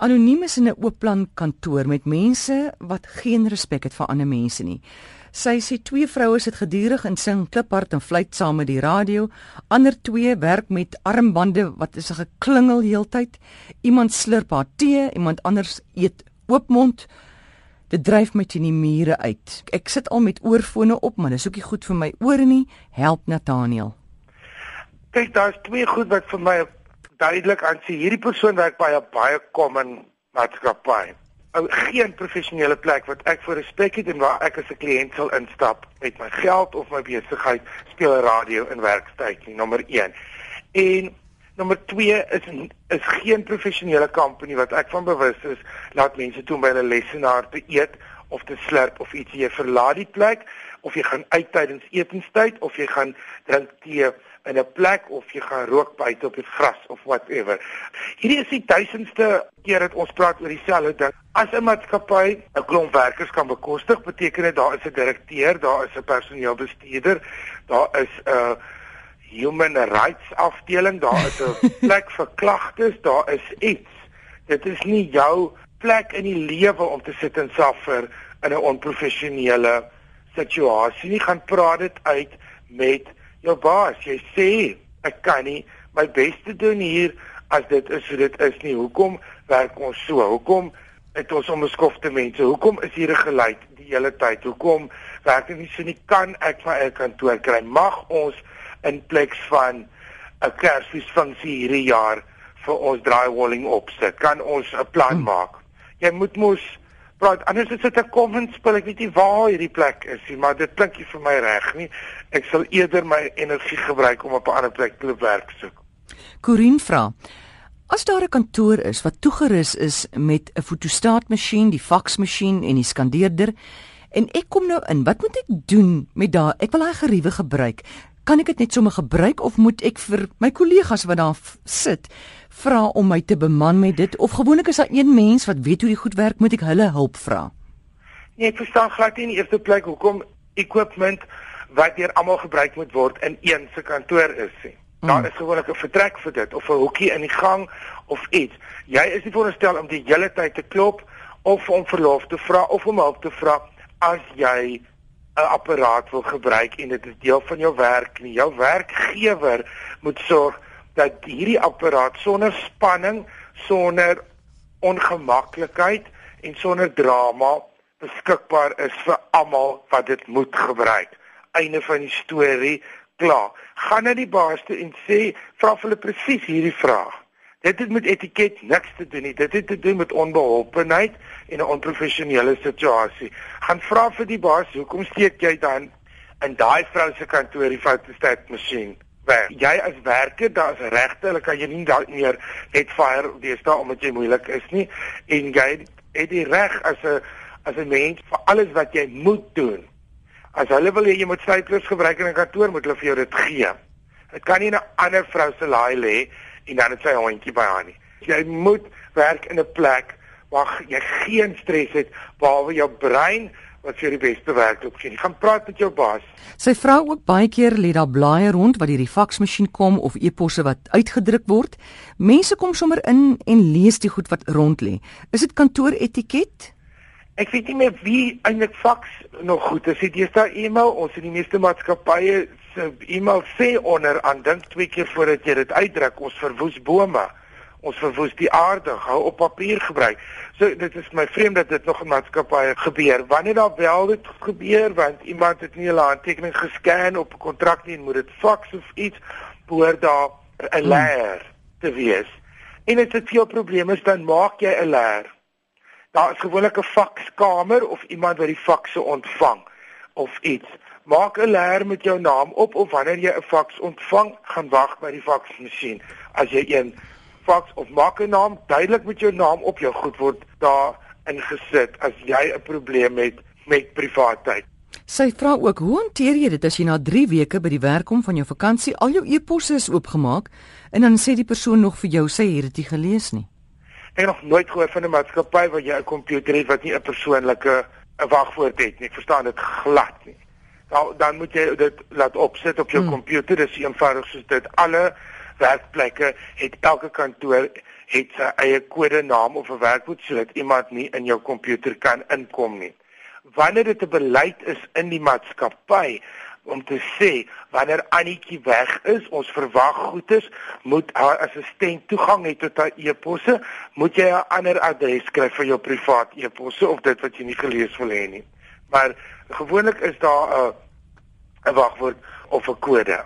Anoniem is in 'n oop plan kantoor met mense wat geen respek het vir ander mense nie. Sy sê twee vroue sit gedurig en sing kliphard en fluit saam met die radio. Ander twee werk met armbande wat is 'n geklingel heeltyd. Iemand slurp haar tee, iemand anders eet oopmond. Dit dryf my teen die mure uit. Ek sit al met oorfone op, maar dis ook nie goed vir my ore nie. Help Nathaniel. Kyk, daar's twee goed wat vir my duidelik aan sê hierdie persoon werk by 'n baie common maatskappy. Ou geen professionele plek wat ek vir respek het en waar ek as 'n kliënt sal instap met my geld of my besigheid speel radio in werkstyd nie, nommer 1. En nommer 2 is is geen professionele company wat ek van bewus is laat mense toe by hulle lesenaar te eet of te slurp of iets jy verlaat die plek of jy gaan uit tydens etenstyd of jy gaan drink tee in 'n plek of jy gaan rook buite op die gras of whatever. Hierdie is die duisendste keer dat ons praat oor dieselfde ding. As 'n maatskappy 'n klomp werkers kan bekostig, beteken dit daar is 'n direkteur, daar is 'n personeelbestuurder, daar is 'n human rights afdeling, daar is 'n plek vir klagtes, daar is iets. Dit is nie jou plek in die lewe om te sit en suffer in 'n onprofessionele situasie nie. Gaan praat dit uit met jou baas, jy sê ek kan nie my bes te doen hier as dit is hoe dit is nie. Hoekom werk ons so? Hoekom het ons onbeskofte mense? Hoekom is hier 'n geluid die hele tyd? Hoekom werk dit nie so nie? Kan ek my eie kantoor kry? Mag ons in plek van 'n kersfeesfunksie hierdie jaar vir ons drywalling opsit? Kan ons 'n plan hmm. maak? Jy moet mos praat anders is dit 'n common spel ek weet nie waar hierdie plek is nie maar dit klink nie vir my reg nie ek sal eerder my energie gebruik om op 'n ander plek te werk soek Corin vra As daar 'n kantoor is wat toegerus is met 'n fotostaatmasjien, die faksmasjien en die skandeerder en ek kom nou in, wat moet ek doen met daai? Ek wil daai geriewe gebruik. Kan ek dit net sommer gebruik of moet ek vir my kollegas wat daar sit vra om my te beman met dit of gewoonlik is daar een mens wat weet hoe die goed werk, moet ek hulle hulp vra? Nee, ek verstaan glad nie in die eerste plek hoekom equipment wat deur almal gebruik moet word in een se kantoor is nie. Daar mm. is gewoonlik 'n vertrek vir dit of 'n hoekie in die gang of iets. Jy is nie veronderstel om die hele tyd te klop of om verlof te vra of om hulp te vra as jy 'n apparaat wil gebruik en dit is deel van jou werk nie. Jou werkgewer moet sorg dat hierdie apparaat sonder spanning, sonder ongemaklikheid en sonder drama beskikbaar is vir almal wat dit moet gebruik. Einde van die storie. Klaar. Gaan na die baas toe en sê vra hulle presies hierdie vraag. Dit het met etiket niks te doen nie. Dit het te doen met onbeholpenheid en 'n onprofessionele situasie. Gaan vra vir die baas, hoekom steek jy dan in daai vrou se kantoor die fotostat masjien weg? Jy as werker, daar's regte, hulle kan jy nie dalk meer net fire deesdae omdat jy moeilik is nie en jy het die reg as 'n as 'n mens vir alles wat jy moet doen. As hulle wil hê jy moet syklus gebruik in 'n kantoor, moet hulle vir jou dit gee. Dit kan nie 'n ander vrou se laai lê en dan het sy hondjie by haar nie. Jy moet werk in 'n plek waar jy geen stres het behalwe jou brein wat vir die beste werk op gee. Jy gaan praat met jou baas. Sy vrou ook baie keer lê daar blaaie rond wat hierdie faksmasjien kom of e-posse wat uitgedruk word. Mense kom sommer in en lees die goed wat rond lê. Is dit kantoor etiket? Ek weet nie meer wie eintlik faks nog goed is. Dit is daar e-mail. Ons in die meeste maatskappye se e-mail sê onder aan dink twee keer voordat jy dit uitdruk ons verwoes bome. Ons verwoes die aarde hou op papier gebruik. So dit is my vreemd dat dit nog in maatskappye gebeur. Wanneer daar wel dit gebeur want iemand het nie 'n handtekening gescan op 'n kontrak nie en moet dit faks of iets behoort daar 'n leer te wees. En as dit veel probleme is dan maak jy 'n leer daar is gewoonlik 'n fakskamer of iemand wat die fakse ontvang of iets maak 'n leer met jou naam op of wanneer jy 'n faks ontvang, gaan wag by die faksmasjien. As jy een faks of maak 'n naam duidelik met jou naam op jou goed word daar ingesit as jy 'n probleem het met privaatheid. Sy vra ook, hoe hanteer jy dit as jy na 3 weke by die werk kom van jou vakansie, al jou e-posse is oopgemaak en dan sê die persoon nog vir jou sy het dit nie gelees nie. Ek het nog nooit gehoor van 'n maatskappy waar jy 'n komputer het wat nie 'n persoonlike 'n wagwoord het nie. Ek verstaan dit glad nie dan dan moet jy dit laat opsit op jou komputer. Hmm. Dis eenvoudig soos dit. Alle werkplekke het elke kantoor het sy eie kodenaam of 'n werkwoord sodat iemand nie in jou komputer kan inkom nie. Wanneer dit 'n beleid is in die maatskappy om te sê wanneer Annetjie weg is, ons verwag goedes, moet haar assistent toegang hê tot haar e-posse, moet jy 'n ander adres skryf vir jou privaat e-posse of dit wat jy nie gelees wil hê nie. Maar gewoonlik is daar 'n 'n wagwoord of 'n kode.